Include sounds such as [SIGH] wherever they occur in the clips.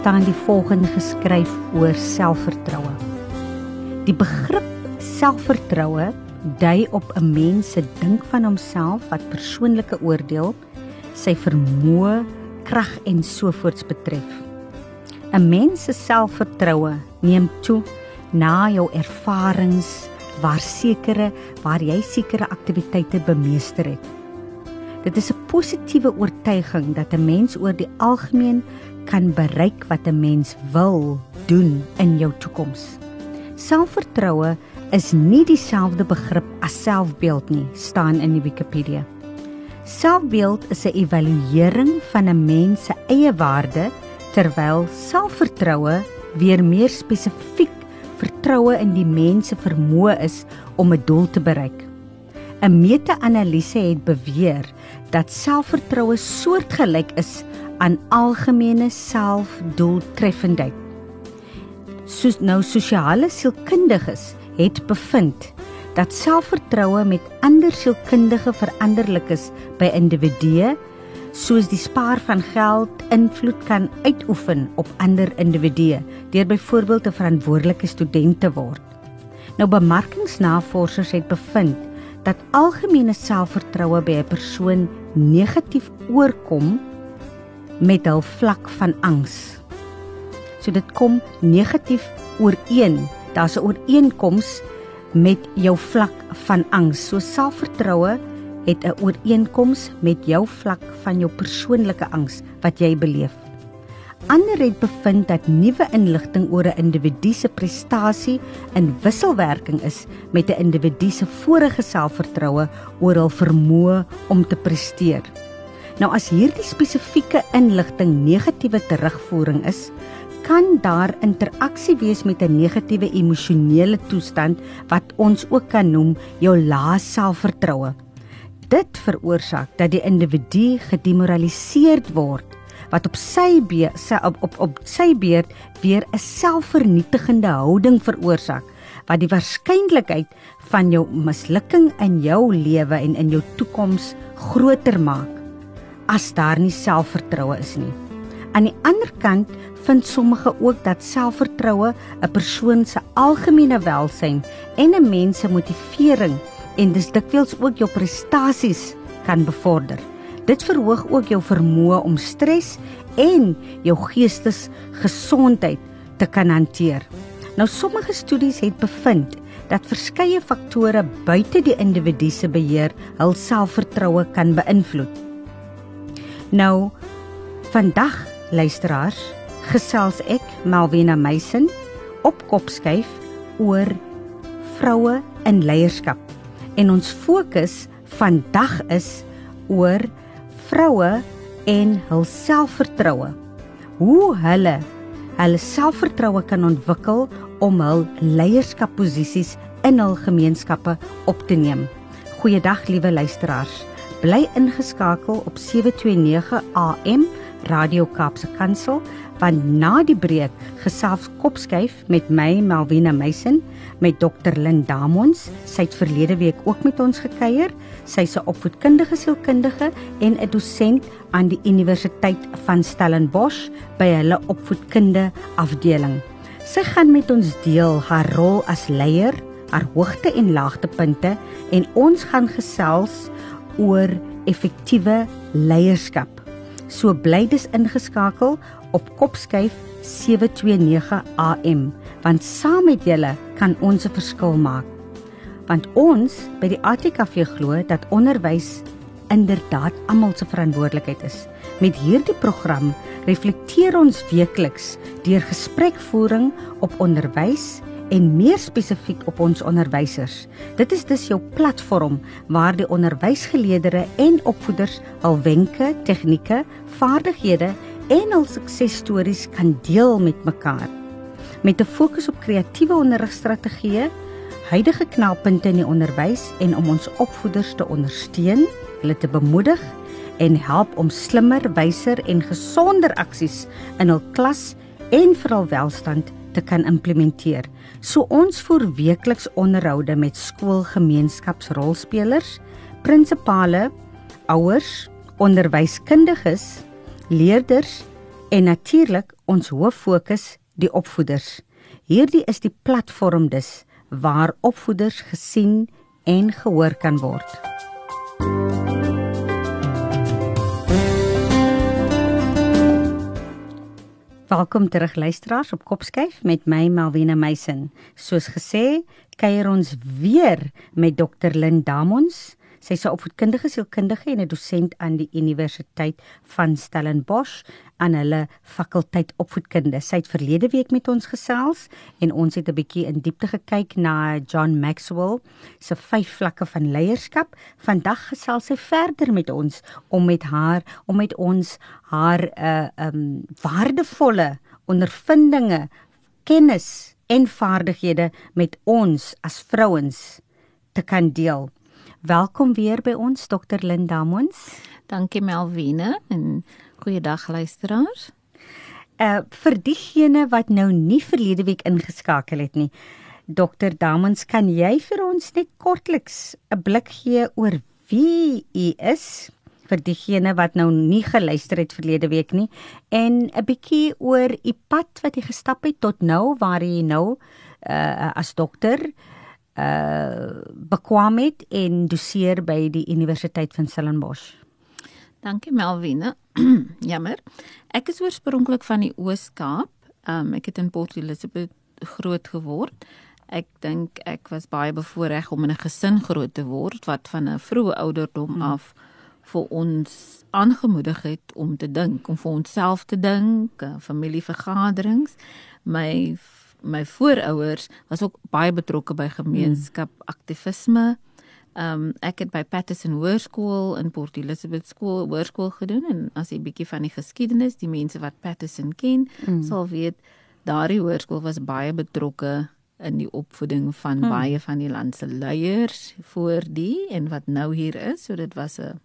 staan die volgende geskryf oor selfvertroue. Die begrip selfvertroue dui op 'n mens se dink van homself wat persoonlike oordeel, sy vermoë, krag en sovoorts betref. 'n Mens se selfvertroue neem toe na jou ervarings waar sekere waar jy sekere aktiwiteite bemeester het. Dit is 'n positiewe oortuiging dat 'n mens oor die algemeen kan bereik wat 'n mens wil doen in jou toekoms. Selfvertroue is nie dieselfde begrip as selfbeeld nie, staan in die Wikipedia. Selfbeeld is 'n evaluering van 'n mens se eie waarde, terwyl selfvertroue weer meer spesifiek vertroue in die mens se vermoë is om 'n doel te bereik. 'n Meta-analise het beweer dat selfvertroue soortgelyk is aan algemene selfdoeltreffendheid. Soos nou sosiale sielkundiges het bevind dat selfvertroue met ander sielkundige veranderlik is by individue soos die spaar van geld invloed kan uitoefen op ander individue deur byvoorbeeld 'n verantwoordelike student te word. Nou bemarkingsnavorsers het bevind dat algemene selfvertroue by 'n persoon negatief oorkom met hul vlak van angs. So dit kom negatief ooreen. Daar's 'n ooreenkoms met jou vlak van angs. So selfvertroue het 'n ooreenkoms met jou vlak van jou persoonlike angs wat jy beleef. Ander het bevind dat nuwe inligting oor 'n individu se prestasie in wisselwerking is met 'n individu se vorige selfvertroue oor hul vermoë om te presteer. Nou as hierdie spesifieke inligting negatiewe terugvoering is, kan daar interaksie wees met 'n negatiewe emosionele toestand wat ons ook kan noem jou lae selfvertroue. Dit veroorsaak dat die individu gedemoraliseerd word wat op sy beurt op, op op sy beurt weer 'n selfvernietigende houding veroorsaak wat die waarskynlikheid van jou mislukking in jou lewe en in jou toekoms groter maak as daar nie selfvertroue is nie. Aan die ander kant vind sommige ook dat selfvertroue 'n persoon se algemene welsyn en 'n mens se motivering en dis dikwels ook jou prestasies kan bevorder. Dit verhoog ook jou vermoë om stres en jou geestesgesondheid te kan hanteer. Nou sommige studies het bevind dat verskeie faktore buite die individu se beheer hul selfvertroue kan beïnvloed. Nou vandag luisteraars gesels ek Malvina Meisen op kopskuif oor vroue in leierskap. En ons fokus vandag is oor vroue en hul selfvertroue. Hoe hulle hulle selfvertroue kan ontwikkel om hul leierskapposisies in hul gemeenskappe op te neem. Goeiedag liewe luisteraars. Bly ingeskakel op 729 AM Radio Kaapse Kansel want na die breek gesels kopskuif met my Melvina Meisen met Dr Lynn Damons. Sy het verlede week ook met ons gekuier. Sy's 'n opvoedkundige sielkundige en 'n dosent aan die Universiteit van Stellenbosch by hulle opvoedkunde afdeling. Sy gaan met ons deel haar rol as leier, haar hoogte en laagtepunte en ons gaan gesels oor effektiewe leierskap. So bly dis ingeskakel op Kopskyf 729 AM want saam met julle kan ons 'n verskil maak. Want ons by die ATKV glo dat onderwys inderdaad almal se verantwoordelikheid is. Met hierdie program reflekteer ons weekliks deur gesprekvoering op onderwys en meer spesifiek op ons onderwysers. Dit is dus jou platform waar die onderwysgeleerders en opvoeders hul wenke, tegnieke, vaardighede en hul suksesstories kan deel met mekaar. Met 'n fokus op kreatiewe onderrigstrategieë, huidige knelpunte in die onderwys en om ons opvoeders te ondersteun, hulle te bemoedig en help om slimmer, wyser en gesonder aksies in hul klas en vir hul welstand te kan implementeer. So ons voer weekliks onderhoude met skoolgemeenskapsrolspelers, prinsipale, ouers, onderwyskundiges, leerders en natuurlik ons hoof fokus die opvoeders. Hierdie is die platform dus waar opvoeders gesien en gehoor kan word. Welkom terug luisteraars op Kopskyf met my Malwena Meisen. Soos gesê, kuier ons weer met Dr. Lynn Damons. Sy is 'n opvoedkundige sielkundige en 'n dosent aan die Universiteit van Stellenbosch aan hulle fakulteit opvoedkunde. Sy het verlede week met ons gesels en ons het 'n bietjie in diepte gekyk na John Maxwell se vyf vlakke van leierskap. Vandag gesels sy verder met ons om met haar om met ons haar 'n uh, um waardevolle ondervindinge, kennis en vaardighede met ons as vrouens te kan deel. Welkom weer by ons Dr. Linda Mons. Dankie Melvine en goeiedag luisteraars. Uh vir diegene wat nou nie verlede week ingeskakel het nie. Dr. Damons, kan jy vir ons net kortliks 'n blik gee oor wie u is vir diegene wat nou nie geluister het verlede week nie en 'n bietjie oor u pad wat jy gestap het tot nou waar jy nou uh as dokter uh bekwam het en doseer by die Universiteit van Stellenbosch. Dankie Melvine. [CLEARS THROAT] Jammer. Ek is oorspronklik van die Oos-Kaap. Um ek het in Port Elizabeth groot geword. Ek dink ek was baie bevoorreg om in 'n gesin groot te word wat van 'n vroeë ouderdom hmm. af vir ons aangemoedig het om te dink, om vir onsself te dink, familievergaderings. My my voorouers was ook baie betrokke by gemeenskap aktivisme. Ehm um, ek het by Patterson Hoërskool in Port Elizabeth skool hoërskool gedoen en as jy bietjie van die geskiedenis, die mense wat Patterson ken, mm. sal weet daardie hoërskool was baie betrokke in die opvoeding van mm. baie van die land se leiers voor die en wat nou hier is. So dit was 'n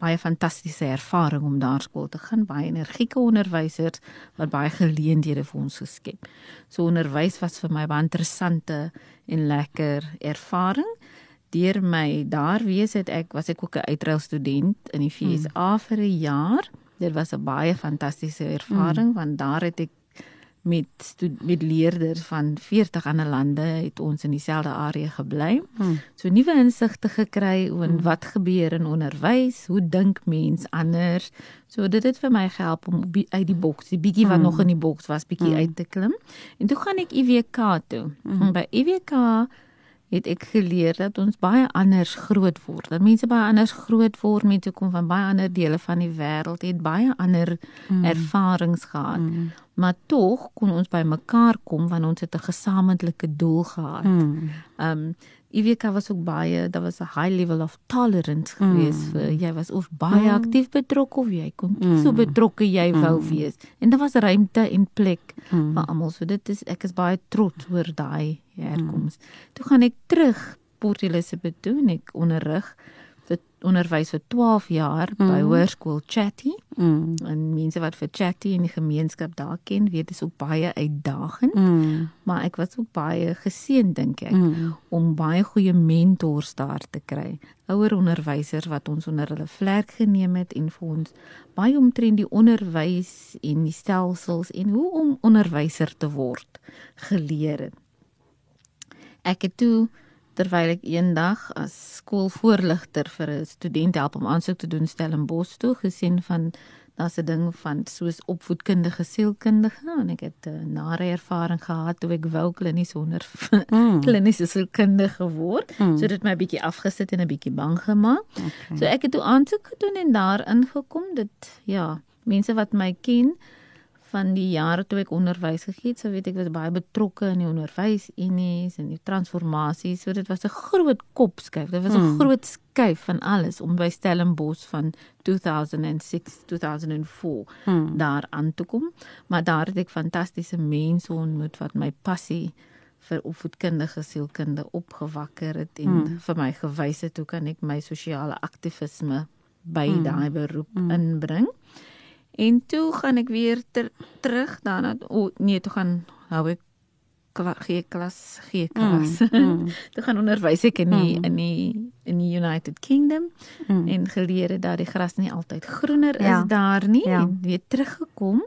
baie fantastiese ervaring om daar skool te gaan, baie energieke onderwysers wat baie geleenthede vir ons geskep. So onderwys was vir my baie interessante en lekker ervaring. Deur my daar wees het ek was ek ook 'n uitreil student in die FSA hmm. vir 'n jaar. Dit was 'n baie fantastiese ervaring hmm. want daar het ek met met leerders van 40 ander lande het ons in dieselfde area gebly. Hmm. So nuwe insigte gekry oor hmm. wat gebeur in onderwys, hoe dink mens anders. So dit het vir my gehelp om uit die boks, die bietjie wat hmm. nog in die boks was, bietjie hmm. uit te klim. En toe gaan ek IWK toe. Hmm. En by IWK het ek geleer dat ons baie anders groot word. Dat mense baie anders groot word, mense kom van baie ander dele van die wêreld, het baie ander mm. ervarings gehad. Mm. Maar tog kon ons by mekaar kom want ons het 'n gesamentlike doel gehad. Mm. Um IWK was ook baie, daar was 'n high level of tolerance mm. vir jy was of baie mm. aktief betrokke of jy kon mm. so betrokke jy wou mm. wees. En daar was ruimte en plek mm. vir almal. So dit is ek is baie trots oor daai herkoms. Mm. Toe gaan ek terug Port Elizabeth toe en ek onderrig onderwys vir 12 jaar mm. by Hoërskool Chatty. Mm. En mense wat vir Chatty in die gemeenskap daar ken, weet dit is ook baie uitdagend. Mm. Maar ek was ook baie geseën dink ek mm. om baie goeie mentors daar te kry. Ouer onderwysers wat ons onder hulle vlerk geneem het en vir ons baie omtrent die onderwys en die stelsels en hoe om onderwyser te word geleer het. Ek het toe terwyl ek eendag as skoolvoorligter vir 'n student help om aansoek te doen Stellenbosch toe gesien van daar's 'n ding van soos opvoedkundige sielkundige en ek het 'n nare ervaring gehad toe ek wou klinies onder mm. [LAUGHS] kliniese sielkundige word mm. so dit my bietjie afgesit en 'n bietjie bang gemaak. Okay. So ek het toe aansoek gedoen en daar ingekom dit ja, mense wat my ken van die jare toe ek onderwys gegee het, so weet ek was baie betrokke in die onderwysunies en die transformasie. So dit was 'n groot kopskuif. Dit was 'n Hmm. groot skuif van alles om by Stellenbosch van 2006 2004 Hmm. daar aan te kom. Maar daar het ek fantastiese mense ontmoet wat my passie vir opvoedkundige sielkunde opgewakker het en Hmm. vir my gewys het hoe kan ek my sosiale aktivisme by Hmm. daai beroep Hmm. inbring. En toe gaan ek weer ter, terug daarna o oh, nee, toe gaan hou ek kla, gee klas, gee klas. Mm. [LAUGHS] toe gaan onderwys ek in die, Mm. in die in die United Kingdom Mm. en geleer het dat die gras nie altyd groener Ja. is daar nie Ja. en weer teruggekom.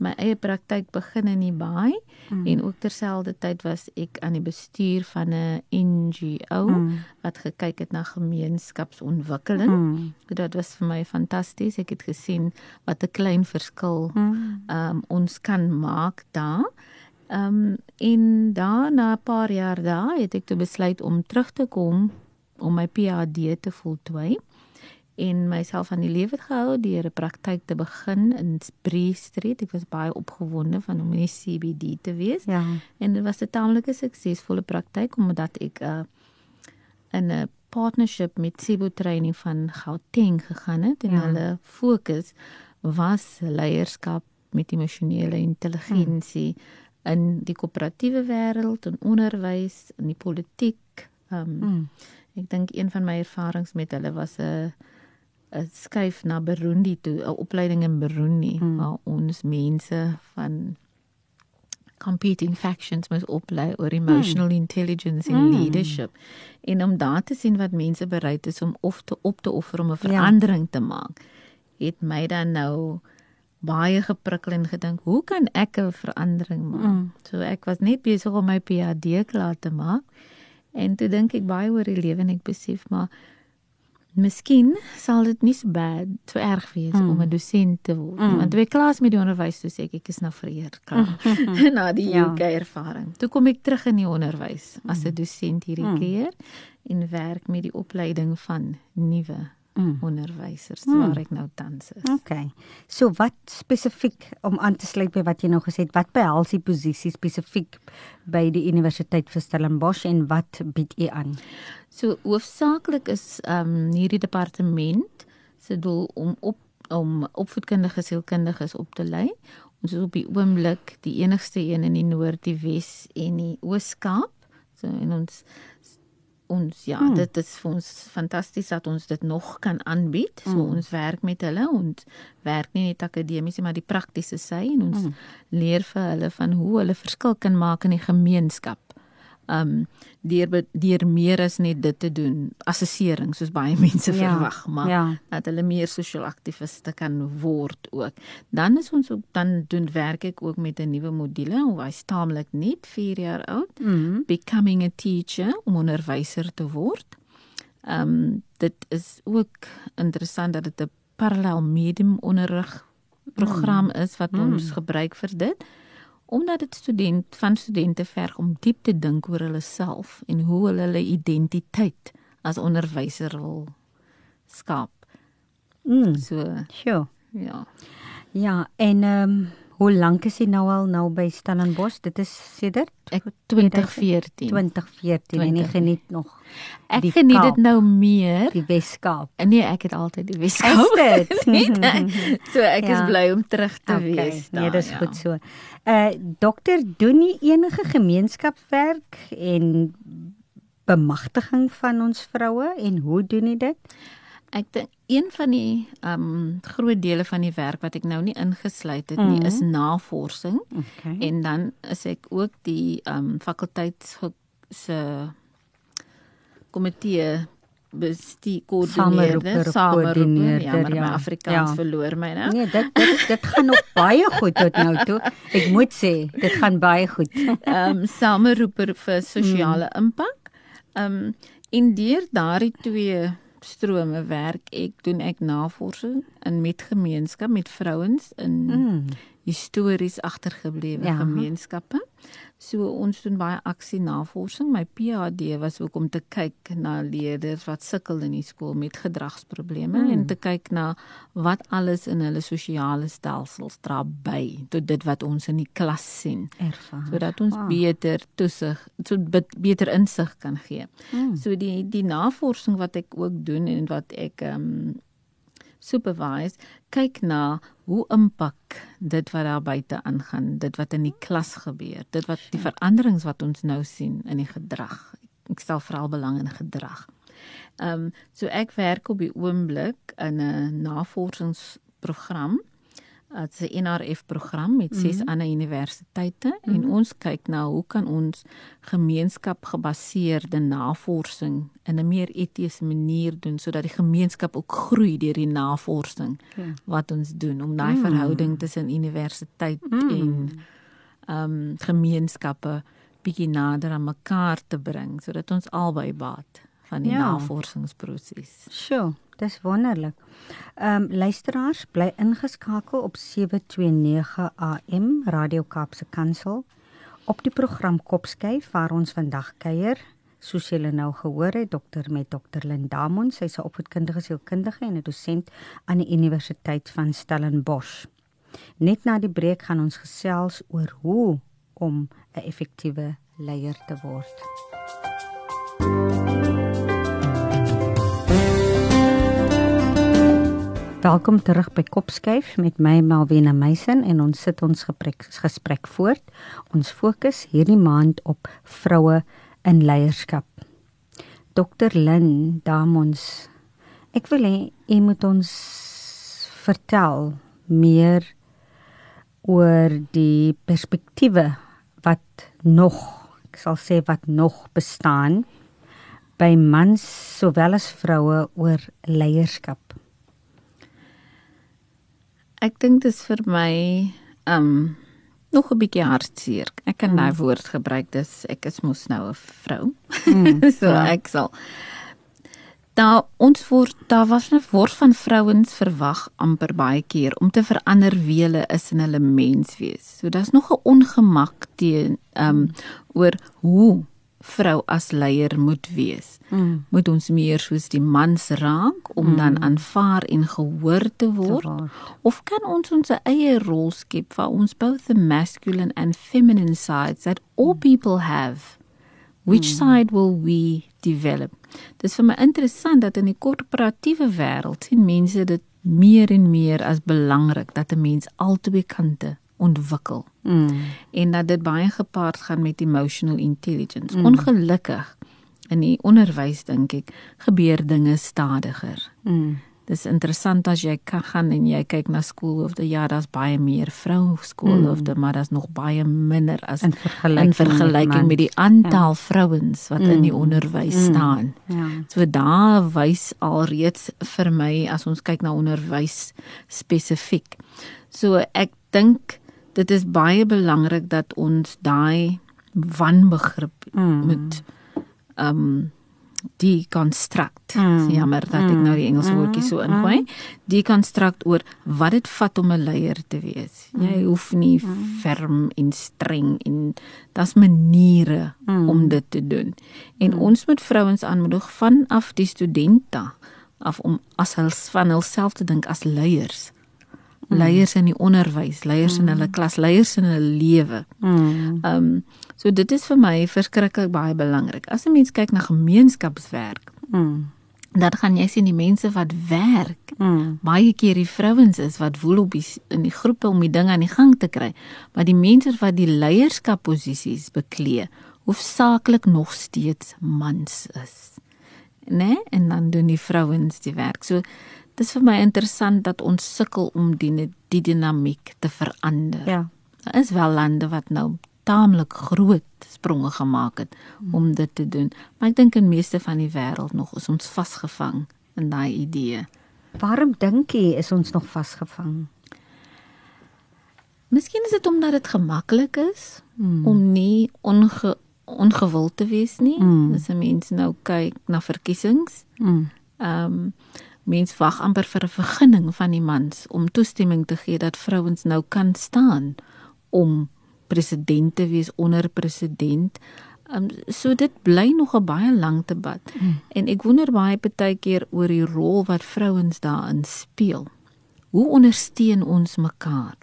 My eie praktyk begin in die baai Mm. en ook terselfdertyd was ek aan die bestuur van 'n NGO Mm. wat gekyk het na gemeenskapsontwikkeling. Mm. Dit was vir my fantasties. Ek het gesien wat 'n klein verskil Mm. um, ons kan maak daar. Um en daarna 'n paar jaar daar het ek toe besluit om terug te kom om my PhD te voltooi en myself aan die lewe gehou deur 'n praktyk te begin in Bree Street. Ek was baie opgewonde van om in die CBD te wees Ja. en dit was 'n taamlike suksesvolle praktyk omdat ek uh, in 'n partnership met Sibo Training van Gauteng gegaan het en Ja. hulle fokus was leierskap met emosionele intelligensie hmm. in die koöperatiewe wêreld en onderwys en die politiek. Um, Mm. Ek dink een van my ervarings met hulle was 'n 'n skuif na Burundi toe, 'n opleiding in Burundi Hmm. mm. waar ons mense van competing factions moes oplei oor emotional mm. intelligence en Mm. leadership. En om daar te sien wat mense bereid is om of te op te offer om 'n Ja. verandering te maak, het my dan nou baie geprikkel en gedink, hoe kan ek 'n verandering maak? Mm. So ek was net besig om my PhD klaar te maak. En toe dink ek baie oor die lewe en ek besef maar miskien sal dit nie so bad, so erg wees Mm. mm. om 'n dosent te word. Mm. Mm. Want klaar is met die onderwys, toe sê ek ek is nou vereer klaar [LAUGHS] [LAUGHS] na die Ja. UK ervaring. Toe kom ek terug in die onderwys as 'n dosent hierdie Mm. keer en werk met die opleiding van nuwe Mm. onderwysers Mm. waar ek nou tans is. OK. So wat spesifiek om aan te sluit by wat jy nou gesê het, wat behels die posisie spesifiek by die Universiteit vir Stellenbosch en wat bied u aan? So hoofsaaklik is ehm um, hierdie departement se doel om op om opvoedkundige sielkundiges op te lei. Ons is op die oomblik die enigste een in die Noord, die Wes en die Oos-Kaap. So en ons ons ja, Hmm. dit is vir ons fantasties dat ons dit nog kan aanbied. So Hmm. ons werk met hulle ons werk nie net akademies maar die praktiese sy en ons hmm. leer vir hulle van hoe hulle verskil kan maak in die gemeenskap. Um deur deur meer as net dit te doen, assessering soos baie [LAUGHS] mense Ja, verwag, maar ja. dat hulle meer sosiaal aktiviste kan word ook. Dan is ons ook dan doen werk ek ook met 'n nuwe module, hy staamlik net 4 jaar oud, Mm. becoming a teacher om onderwyser te word. Um dit is ook interessant dat dit 'n parallel medium onderrig program is wat Mm. ons gebruik vir dit omdat dit student van studente verg om diep te dink oor hulle self en hoe hulle hulle identiteit as onderwyser wil skaap. Mm. So Sure. ja. Ja, en ehm um, hoe lank is jy nou al nou by Stellenbosch? Dit is sedert Ek 2014. 2014 en jy 20. geniet nog Ek geniet Kaap. dit nou meer. die Weskaap. Nee, ek het altyd die Weskaap. [LAUGHS] Nee, so ek Ja. is bly om terug te Okay, wees. nee, daar, dis ja. goed so. Uh dokter, doen jy enige gemeenskapswerk en bemagtiging van ons vroue en hoe doen jy dit? Ek dink een van die ehm um, groot dele van die werk wat ek nou nie ingesluit het nie, Mhm. is navorsing. Okay. En dan is ek ook die ehm um, fakulteit se komitee bestuur koördineerder, Sameroeper, Ja, maar ja. my Afrikaans Ja. verloor my nou. Nee, dit dit dit gaan nog [LAUGHS] baie goed tot nou toe. Ek moet sê, dit gaan baie goed. ehm um, sameroeper vir sosiale Hmm. impak. Ehm um, en deur daardie twee strome werk ek doen ek navorsing in met gemeenskap met vrouens in Mm. histories agtergeblewe Ja. gemeenskappe. So ons doen baie aksie navorsing. My PhD was ook om te kyk na leerders wat sukkel in die skool met gedragsprobleme mm. en te kyk na wat alles in hulle sosiale stelsels dra by tot dit wat ons in die klas sien. Ervaar. Sodat ons Wow. beter toesig, so bet- beter insig kan gee. Mm. So die die navorsing wat ek ook doen en wat ek ehm um, supervise, kyk na hoe impak dit wat daar buite aangaan, dit wat in die klas gebeur, dit wat die veranderings wat ons nou sien in die gedrag. Ek stel veral belang in gedrag. Ehm um, so ek werk op die oomblik in 'n navorsingsprogram. Dit is 'n NRF program met ses mm -hmm. ander universiteite mm -hmm. en ons kyk na hoe kan ons gemeenskapgebaseerde navorsing in 'n meer etiese manier doen sodat die gemeenskap ook groei deur die navorsing Ja. wat ons doen om daai mm. verhouding tussen universiteit mm. Mm. en ehm um, gemeenskappe bietjie nader aan mekaar te bring sodat ons albei baat van die Ja. navorsingsproses. Sjoe, dis wonderlik. Ehm um, luisteraars bly ingeskakel op 729 AM Radio Kaapse Kansel op die program Kopskyf waar ons vandag kuier. Soos julle nou gehoor het, dokter met dokter Lindamon, sy's 'n opvoedkundige sielkundige en 'n dosent aan die Universiteit van Stellenbosch. Net na die breek gaan ons gesels oor hoe om 'n effektiewe leier te word. Welkom terug by Kopskyf met my Malwena Meisen en ons sit ons gesprek, gesprek voort. Ons fokus hierdie maand op vroue in leierskap. Dr Lynn Damons, ek wil hê u moet ons vertel meer oor die perspektiewe wat nog, ek sal sê wat nog bestaan by mans sowel as vroue oor leierskap. Ek dink dit is vir my um nog 'n bietjie hartseer. Ek kan daai woord gebruik, dis ek is mos nou 'n vrou. Mm, [LAUGHS] so ja. ek sal daar ons word daar was 'n word van vrouens verwag amper baie keer om te verander wie hulle is in hulle menswees. So daar's nog 'n ongemak teen um oor hoe vrou as leier moet wees. Mm. Moet ons meer soos die mans raak om mm. dan aanvaar en gehoor te word? word. Of kan ons ons eie rol skep waar ons both the masculine and feminine sides that all people have? Which mm. side will we develop? Dis vir my interessant dat in die korporatiewe wêreld sien mense dit meer en meer as belangrik dat 'n mens albei kante ontwikkel Mm. en dat dit baie gepaard gaan met emotional intelligence. Mm. Ongelukkig in die onderwys dink ek gebeur dinge stadiger. Mm. Dis interessant as jy kan gaan en jy kyk na skool of die ja, daar's baie meer vroue skoolhoofde, mm. maar daar's nog baie minder as In vergelyking, in vergelyking met die aantal ja. vrouens wat mm. in die onderwys mm. staan. Ja. So daar wys alreeds vir my as ons kyk na onderwys spesifiek. So ek dink dit is baie belangrik dat ons daai wanbegrip Mm. moet um die konstrukt. Mm. Jammer dat ek nou die Engelse woordjie so ingooi. Die konstrukt oor wat dit vat om 'n leier te wees. Jy hoef nie ferm en streng en daar's maniere om dit te doen. En ons moet vrouens aanmoedig vanaf die studente af om as huls van hulself te dink as leiers. Leiers in die onderwys, leiers in hulle klas, leiers in hulle lewe. Mm. Ehm um, so dit is vir my verskriklik baie belangrik. As 'n mens kyk na gemeenskapswerk, Mm. dan gaan jy sien die mense wat werk Mm. baie keer die vrouens is wat woel op die, in die groepe om die ding aan die gang te kry, maar die mense wat die leierskapposisies beklee, hoofsaaklik nog steeds mans is. Né? Nee? En dan doen die vrouens die werk. So dis vir my interessant dat ons sukkel om die die dinamiek te verander. Ja. Daar is wel lande wat nou taamlik groot spronge gemaak het om dit te doen, maar ek dink in meeste van die wêreld nog is ons vasgevang in daai idee. Waarom dink jy is ons nog vasgevang? Miskien is dit omdat dit gemaklik is Mm. om nie onge ongewild te wees nie. Mm. As 'n mens nou kyk na verkiesings, Mm. ehm um, mens wag amper vir 'n vergunning van die mans om toestemming te gee dat vrouens nou kan staan om president te wees onder president. Um, so dit bly nog 'n baie lang debat. Mm. En ek wonder baie baie keer oor die rol wat vrouens daarin speel. Hoe ondersteun ons mekaar?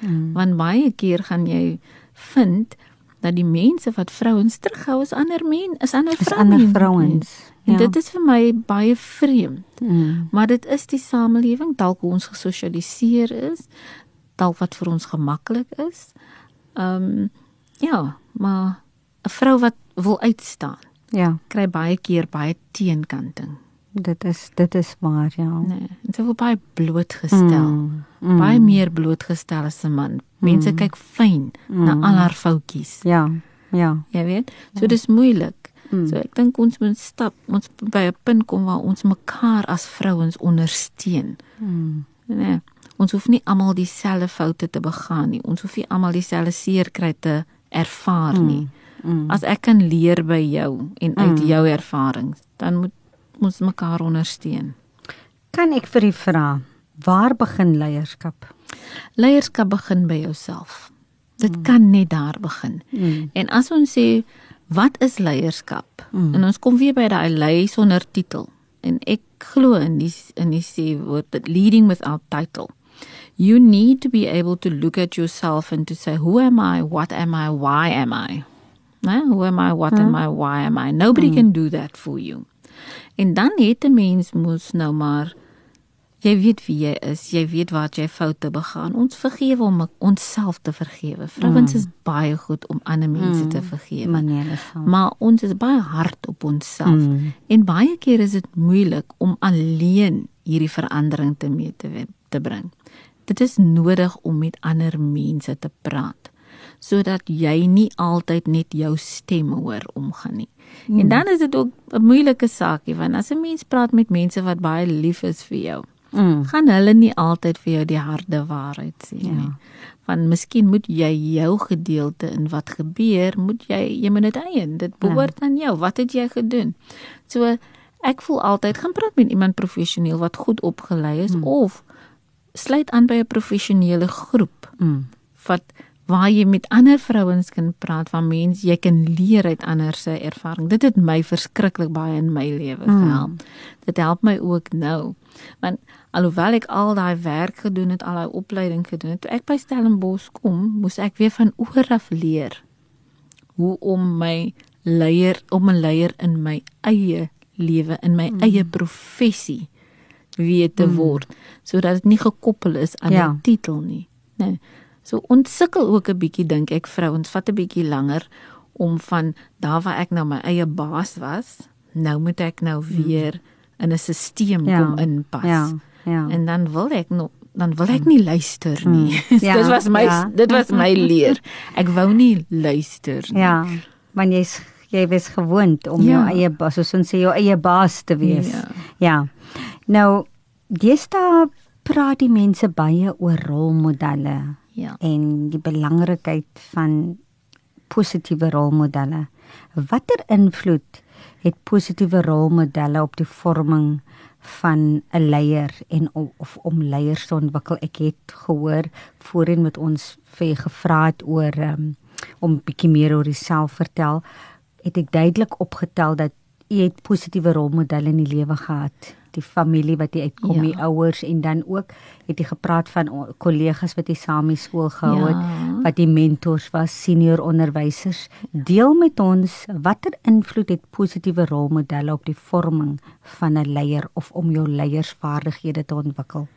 Mm. Want baie keer gaan jy vind dat die mense wat vrouens terughou is ander men, is ander Is vrouens. ander vrouens. En Ja. dit is vir my baie vreemd. Mm. Maar dit is die samelewing, dalk hoe ons gesosialiseer is, dalk wat vir ons gemaklik is. Ehm um, ja, maar 'n vrou wat wil uitstaan, Ja, kry baie keer baie teenkanting. dit is dit is waar, ja. Nee, sy word baie blootgestel. Mm, mm. Baie meer blootgestel as 'n man. Mense kyk fyn na al haar foutjies. Ja, ja. Jy weet? So dis moeilik. Mm. So ek dink ons moet stap, ons by 'n punt kom waar ons mekaar as vrouens ondersteun. Mm. Nee, ons hoef nie almal dieselfde foute te begaan nie. Ons hoef nie almal dieselfde seer kry te ervaar nie. Mm. As ek kan leer by jou en uit jou ervarings, dan moet ons mekaar ondersteun. Kan ek vir u vra, waar begin leierskap? Leierskap begin by jouself. Dit kan net daar begin. Mm. En as ons sê wat is leierskap? Mm. En ons kom weer by daai lei sonder titel. En ek glo in die in die sê woord that leading without title. You need to be able to look at yourself and to say who am I, what am I, why am I? Nee, who am I, what am I, why am I? Nobody can do that for you. En dan het 'n mens moes nou maar jy weet wie jy is, jy weet wat jy foute begaan. Ons vergewe om onsself te vergewe. Vrouens is baie goed om ander mense te vergewe. Maniere sal. Maar ons is baie hard op onsself Mm. en baie keer is dit moeilik om alleen hierdie verandering te mee te te bring. Dit is nodig om met ander mense te praat sodat jy nie altyd net jou stem hoor omgaan nie. Mm. En dan is dit ook 'n moeilike saakie want as 'n mens praat met mense wat baie lief is vir jou, Mm. gaan hulle nie altyd vir jou die harde waarheid sê Ja. nie. Want miskien moet jy jou gedeelte in wat gebeur, moet jy jy moet dit eien. Dit behoort aan jou. Wat het jy gedoen? So ek voel altyd gaan praat met iemand professioneel wat goed opgelei is hmm. of sluit aan by 'n professionele groep Mm. wat waar jy met ander vrouens kan praat van mense jy kan leer uit ander se ervaring. Dit het my verskriklik baie in my lewe gehelp. Mm. Dit help my ook nou. Want alhoewel ek al daai werk gedoen het, al daai opleiding gedoen het, toe ek by Stellenbosch kom, moes ek weer van oor af leer hoe om my leier om 'n leier in my eie lewe, in my mm. eie professie weet te word sodat dit nie gekoppel is aan 'n Ja. titel nie. Nee. So ons sukkel ook 'n bietjie dink ek vrouens vat 'n bietjie langer om van daar waar ek nou my eie baas was, nou moet ek nou weer in 'n stelsel Ja. kom inpas. Ja. Ja. En dan wil ek nog dan wil ek nie luister nie. [LAUGHS] Ja, dit was my ja. dit was my [LAUGHS] leer. Ek wou nie luister nie. Ja, want jy's jy was gewoond om Ja. jou eie baas, soos ons sê jou eie baas te wees. Ja. ja. Nou, deesdae praat die mense baie oor rolmodelle Ja. en die belangrikheid van positiewe rolmodelle. Watter invloed het positiewe rolmodelle op die vorming van 'n leier en of, of om leiers te ontwikkel? Ek het gehoor voorheen met ons vir gevra het oor um, om bietjie meer oor jouself vertel, het ek duidelik opgetel dat jy het positiewe rolmodelle in die lewe gehad. Die familie wat jy uitkom, Ja. die ouers en dan ook het jy gepraat van kollegas wat jy saam in skool gehou het Ja. wat die mentors was, senior onderwysers. Deel met ons watter invloed het positiewe rolmodelle op die vorming van 'n leier of om jou leiersvaardighede te ontwikkel?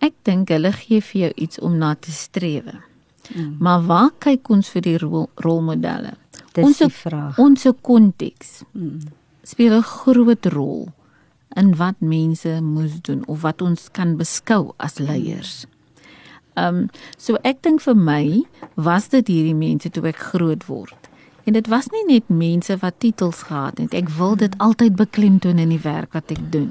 Ek dink hulle gee vir jou iets om na te strewe. Mm. Maar waar kyk ons vir die rol, rolmodelle? Dis Ons die vraag. Ons konteks Mm. speel 'n groot rol in wat mense moes doen of wat ons kan beskou as leiers. Ehm um, so ek dink vir my was dit hierdie mense toe ek groot word. En dit was nie net mense wat titels gehad het. Ek wil dit altyd beklemtoon in die werk wat ek doen.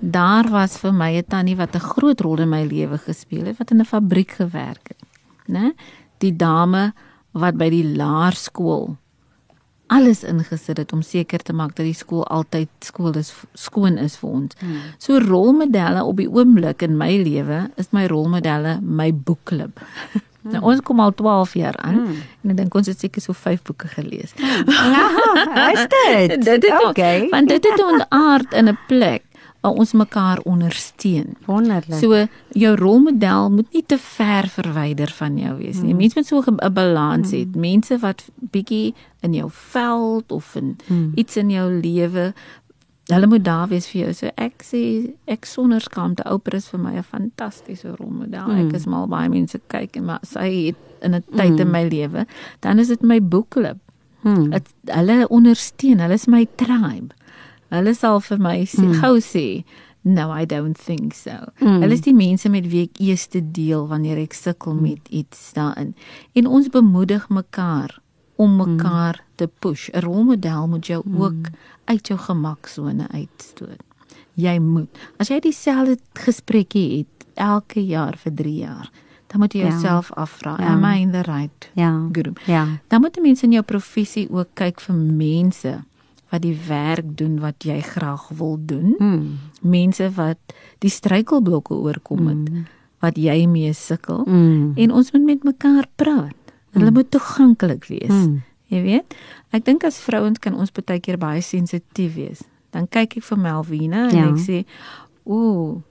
Daar was vir my 'n tannie wat 'n groot rol in my lewe gespeel het wat in 'n fabriek gewerk het. Né? Die dame wat by die laerskool alles ingesit het om seker te maak dat die skool altyd skool is skoon is vir ons. Hmm. So rolmodelle op die oomblik in my lewe is my rolmodelle my boekklub. [LAUGHS] Nou ons kom al 12 jaar aan mm. en ek dink ons het seker so 5 boeke gelees. Ja, is dit? [LAUGHS] dit het Okay. Want dit het ontaard in 'n plek waar ons mekaar ondersteun. Wonderlik. So jou rolmodel moet nie te ver verwyder van jou wees nie. Mense moet so 'n balans hê. Mense wat bietjie in jou veld of in iets in jou lewe Hulle moet daar wees vir jou. So ek sê ek sonder skaamte Oprah is vir my 'n fantastiese rolmodel. Ek is mal baie mense kyk en maar sy het in 'n tyd in my lewe, dan is dit my boekklub. Hmm. Dit hulle ondersteun, hulle is my tribe. Hulle sal vir my sê, mm. gou sê, no I don't think so. Mm. Hulle is die mense met wie ek eers deel wanneer ek sukkel met iets daarin. En ons bemoedig mekaar om mekaar mm. te push. 'n Rolmodel moet jou mm. ook uit jou gemaksone uitstoot. Jy moet. As jy dieselfde gesprekkie het elke jaar vir 3 jaar, dan moet jy Ja. jouself afvra, Ja. am I in the right Ja. group? Ja. Dan moet mense in jou professie ook kyk vir mense wat die werk doen wat jy graag wil doen. Mm. Mense wat die struikelblokke oorkom het wat jy mee sukkel Mm. en ons moet met mekaar praat. Hulle moet toeganklik wees. Mm. Jy weet? Ek dink as vrouens kan ons baie keer baie sensitief wees. Dan kyk ek vir Melvina en Ja. ek sê, "Ooh,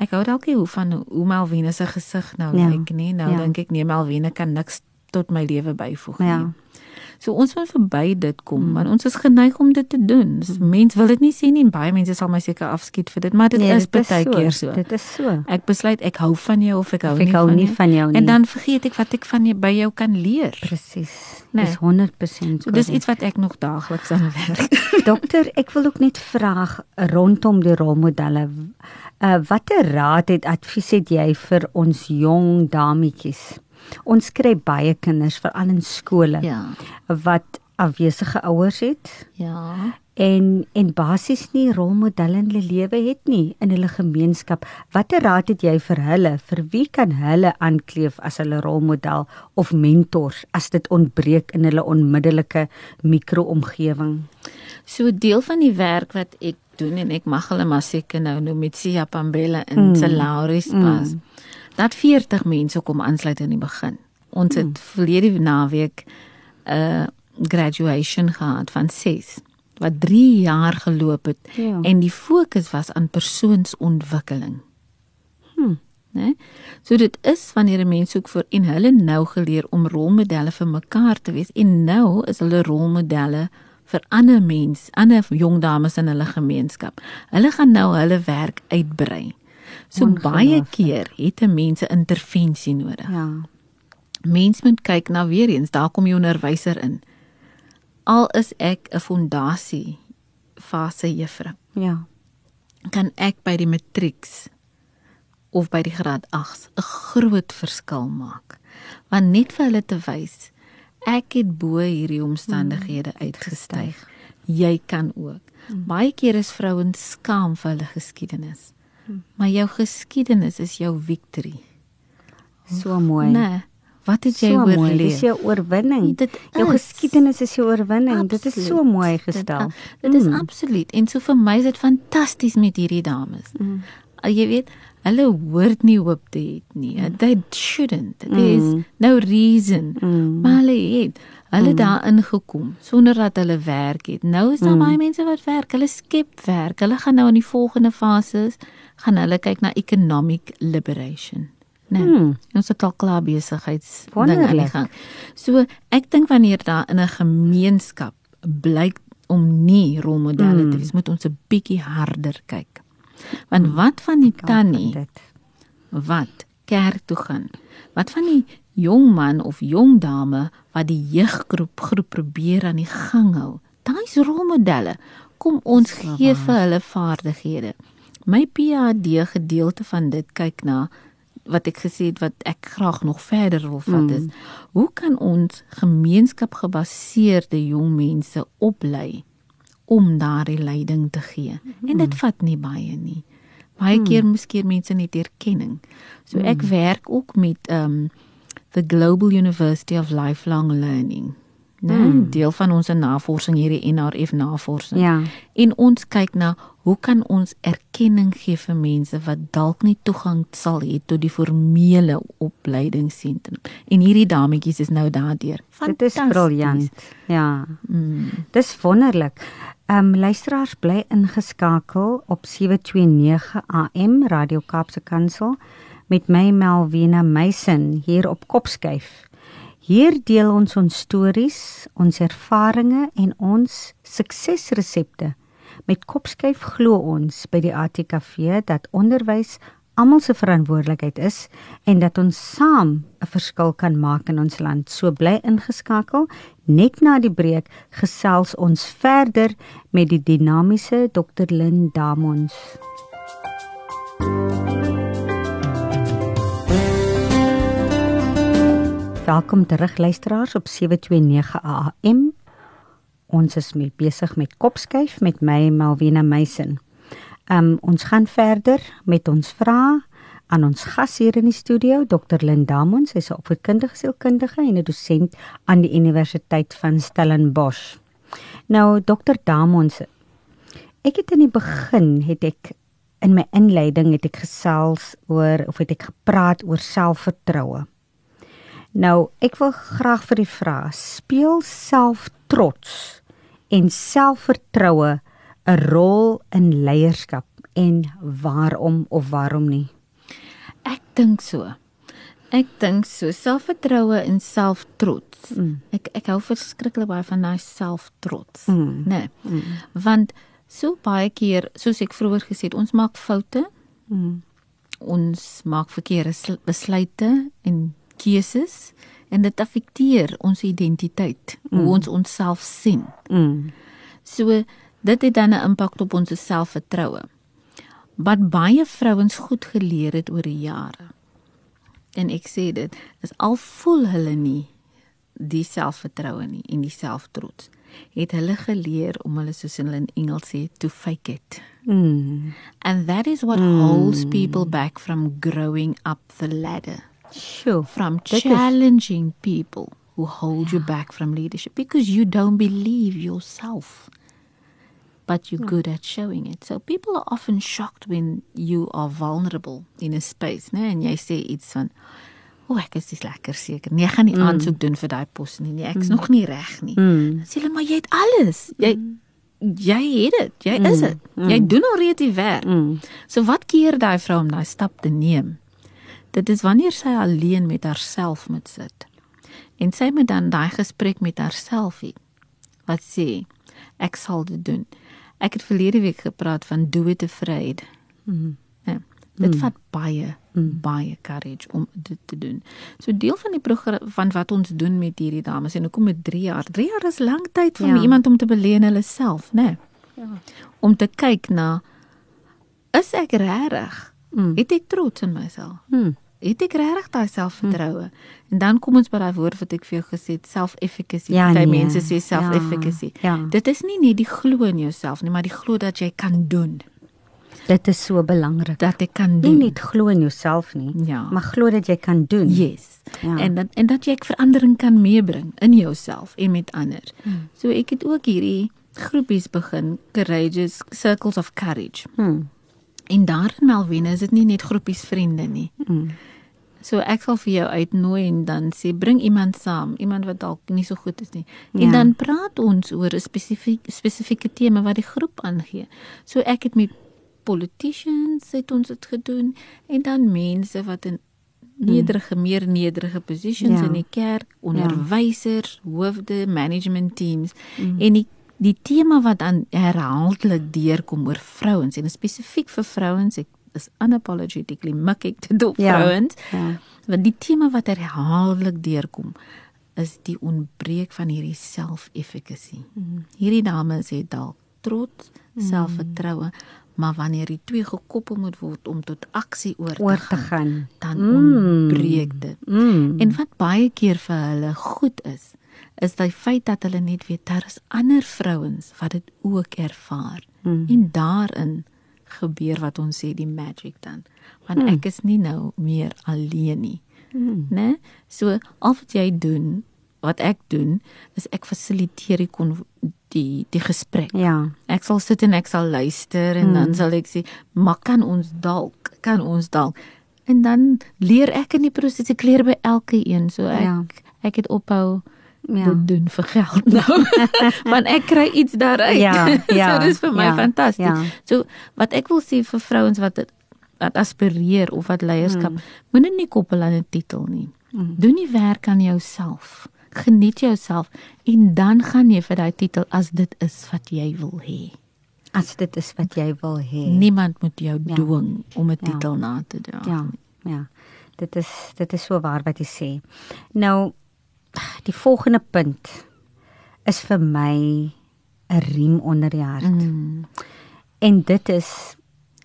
ek hou dalk nie hoe van hoe Melvina se gesig nou Ja. lyk nie. Nou Ja. dink ek nee, Melvina kan niks tot my lewe byvoeg Ja. Nie." So ons moet verby dit kom, mm. want ons is geneig om dit te doen. Dus mense wil dit nie sien nie en baie mense sal my seker afskiet vir dit, maar dit Nee, is baie so. keer so. Dit is so. Ek besluit ek hou van jou of ek hou Of ek nie hou van nie jou. van jou nie. En dan vergeet ek wat ek van jou by jou kan leer. Presies. Nee. Dis 100% So dis iets wat ek nog daagliks aan werk. [LAUGHS] Dokter, ek wil ook net vra rondom die rolmodelle. Uh watter raad het advies het jy vir ons jong dametjies? Ons kry baie kinders veral in skole ja. wat afwesige ouers het Ja. en en basies nie rolmodelle in hulle lewe het nie in hulle gemeenskap. Watter raad het jy vir hulle? Vir wie kan hulle aankleef as hulle rolmodel of mentors as dit ontbreek in hulle onmiddellike mikroomgewing? So deel van die werk wat ek doen en ek mag hulle maar seker nou noem met Sia Pambella in mm. Salaris pas. Mm. Dat 40 mense kom aansluit in die begin. Ons het verlede naweek 'n uh, graduation gehad van 6 wat 3 jaar geloop het Ja. en die fokus was aan persoonsontwikkeling. Hm. Né? So dit is wanneer 'n mens soek vir en hulle nou geleer om rolmodelle vir mekaar te wees en nou is hulle rolmodelle vir ander mense, ander jong dames in hulle gemeenskap. Hulle gaan nou hulle werk uitbrei. So baie Ongelooflik. keer het 'n mens 'n intervensie nodig. Ja. Mens moet kyk na weer eens, daar kom jy onderwyser in. Al is ek 'n fondasie fase juffrou, Ja. kan ek by die matrieks of by die graad 8 'n groot verskil maak. Want net vir hulle te wys, ek het bo hierdie omstandighede uitgestyg. Jy kan ook. Baie keer is vrouens skaam vir hulle geskiedenis. Maar jou geskiedenis is jou victory. So mooi. Nee, wat het jy so mooi. oorleef? Dis jou oorwinning. Dit jou is. geskiedenis is jou oorwinning. Dit is so Absoluut. mooi gestel. Dit, dit is absoluut. En so vir my is dit fantasties met hierdie dames. Mm. Jy weet, hulle hoort nie hoop te hê nie. They shouldn't. There is no reason. Mm. Maar hulle het hulle mm. daarin gekom sonder dat hulle werk het. Nou is daar mm. baie mense wat werk. Hulle skep werk. Hulle gaan nou in die volgende fases gaan hulle kyk na economic liberation. Nee. Hmm. Ons het al klaar besigheids dinge aan die gang. So ek dink wanneer daar in 'n gemeenskap blyk om nie rolmodelle Hmm. te wees, moet ons 'n bietjie harder kyk. Want wat van die tannie wat kerk toe gaan? Wat van die jong man of jong dame wat die jeuggroep groep probeer aan die gang hou? Daai is rolmodelle. Kom ons gee vir hulle vaardighede. My PhD gedeelte van dit kyk na wat ek gesê het wat ek graag nog verder wil vat is hoe kan ons gemeenskapgebaseerde jong mense oplei om daardie leiding te gee? En dit vat nie baie nie. Baie keer miskien mense net erkenning. So ek werk ook met um the Global University of Lifelong Learning né? Mm. Deel van ons navorsing hierdie NRF navorsing. Ja. En ons kyk na hoe kan ons erkenning gee vir mense wat dalk nie toegang sal hê tot die formele opleidingsentrum. En hierdie dametjies is nou daardeur. Dit is briljant. Ja. Mm. Dis wonderlik. Ehm um, luisteraars bly ingeskakel op 729 AM Radio Kaapse Kansel met my Melvina Meisen hier op Kopskyf. Hier deel ons ons stories, ons ervarings en ons suksesresepte. Met Kopskyf glo ons by die ATKV dat onderwys almal se verantwoordelikheid is en dat ons saam 'n verskil kan maak in ons land. So bly ingeskakel. Net na die breek gesels ons verder met die dinamiese Dr. Lynn Damons. Welkom terug luisteraars op 729 AM. Ons is mee besig met kopskuif met my Malvina Meisen. Um ons gaan verder met ons vrae aan ons gas hier in die studio, Dr. Lindamon, sy's 'n opvoedkundige sielkundige en 'n dosent aan die Universiteit van Stellenbosch. Nou Dr. Damon, ek het in die begin het ek in my inleiding het ek gesels oor of het ek gepraat oor selfvertroue. Nou, ek wil graag vir u vra, speel selftrots en selfvertroue 'n rol in leierskap en waarom of waarom nie? Ek dink so. Ek dink so selfvertroue en selftrots. Mm. Ek ek hou verskriklik baie van daai selftrots, Mm. né? Mm. Want so baie keer, soos ek vroeër gesê het, ons maak foute, Mm. ons maak verkeerde sl- besluite en keuses en dit affekteer ons identiteit, mm. hoe ons onsself sien. Mm. So dit het dan 'n impak op ons selfvertroue. Wat baie vrouens goed geleer het oor die jare. En ek sê dit, is al voel hulle nie die selfvertroue nie en die selftrots, het hulle geleer om hulle soos hulle in Engels sê to fake it. Mm. And that is what mm. holds people back from growing up the ladder. Sure. from is- challenging people who hold you back from leadership. Because you don't believe yourself but you're good at showing it. So people are often shocked when you are vulnerable in a space né? En jy sê iets van o ek is lekker seker. Nee ek gaan nie aansoek doen vir daai pos nie nee. Ek's nog nie reg nie. Mm. dan sê hulle maar jy het alles. Jy jy het dit. Jy is dit. Jy doen alreeds die werk. Mm. So wat keer daai vrou om daai stap te neem? Dit is wanneer sy alleen met haarself moet sit. En sy moet dan daai gesprek met haarself hê. Wat sê? Ek sal dit doen. Ek het verlede week gepraat van do it afraid. Mm. Ja. Dit vat baie baie courage om dit te doen. So deel van die program van wat ons doen met hierdie dames en hoekom met 3 jaar. 3 jaar is lank tyd vir Ja. iemand om te beleen hulle self, né? Nee? Ja. Om te kyk na is ek regtig? Mm. Het ek trots in myself? Mm. Het ek regtig daai selfvertroue? En dan kom ons by daai woord wat ek vir jou gesê het, self-efficacy. Ja, Party nee. mense sê self-efficacy. Ja, ja. Dit is nie net die glo in jouself nie, maar die glo dat jy kan doen. Dit is so belangrik. Dat ek kan Nie doen. net glo in jouself nie, Ja. maar glo dat jy kan doen. Yes. Ja. En dat en dat jy ek verandering kan meebring in jouself en met ander. Hmm. So ek het ook hierdie groepies begin, courageous circles of courage. Mm. En daar in Melvina is dit nie net groepies vriende nie. Mm. So ek sal vir jou uitnooi en dan sê bring iemand saam, iemand wat dalk nie so goed is nie. En Ja. dan praat ons oor 'n spesifiek spesifieke tema wat die groep aangee. So ek het met politicians het ons dit gedoen en dan mense wat in nederige meer nederige positions Ja. in die kerk, onderwysers, hoofde, management teams en die die tema wat dan herhaaldelik deurkom oor vrouens en spesifiek vir vrouens ek is unapologetically mik ek dit op Ja. vrouens Ja. want die tema wat herhaaldelik deurkom is die ontbreek van hierdie self-efficacy. Mhm. Hierdie dames het dalk trots, selfvertroue, maar wanneer die twee gekoppel moet word om tot aksie oor te, Oor te gaan, gaan. dan Mm. ontbreek dit. Mm. En wat baie keer vir hulle goed is, is die feit dat hulle net weet daar is ander vrouens wat dit ook ervaar. Mm. En daarin gebeur wat ons sê die magic dan. Want Mm. ek is nie nou meer alleen nie. Mm. Né? So al wat jy doen wat ek doen is ek fasiliteer die kon die die gesprek. Ja. Ek sal sit en ek sal luister en mm. dan sal ek sê, "Maar kan ons dalk, kan ons dalk." En dan leer ek in die proses, ek leer by elke een. So ek Ja. ek het ophou Ja. dit doen vir geld nou. [LAUGHS] Want ek kry iets daaruit. Ja, [LAUGHS] ja, so dis vir my ja, fantasties. ja. So wat ek wil sê vir vrouens wat dit wat aspireer of wat leierskap, Mm. moenie nie koppel aan 'n titel nie. Mm. Doen die werk aan jouself. Geniet jouself en dan gaan jy vir daai titel as dit is wat jy wil hê. As dit is wat jy wil hê. Niemand moet jou Ja. dwing om 'n Ja. titel na te dra. Ja, ja. Dit is dit is so waar wat jy sê. Nou die volgende punt is vir my 'n riem onder die hart. Mm. En dit is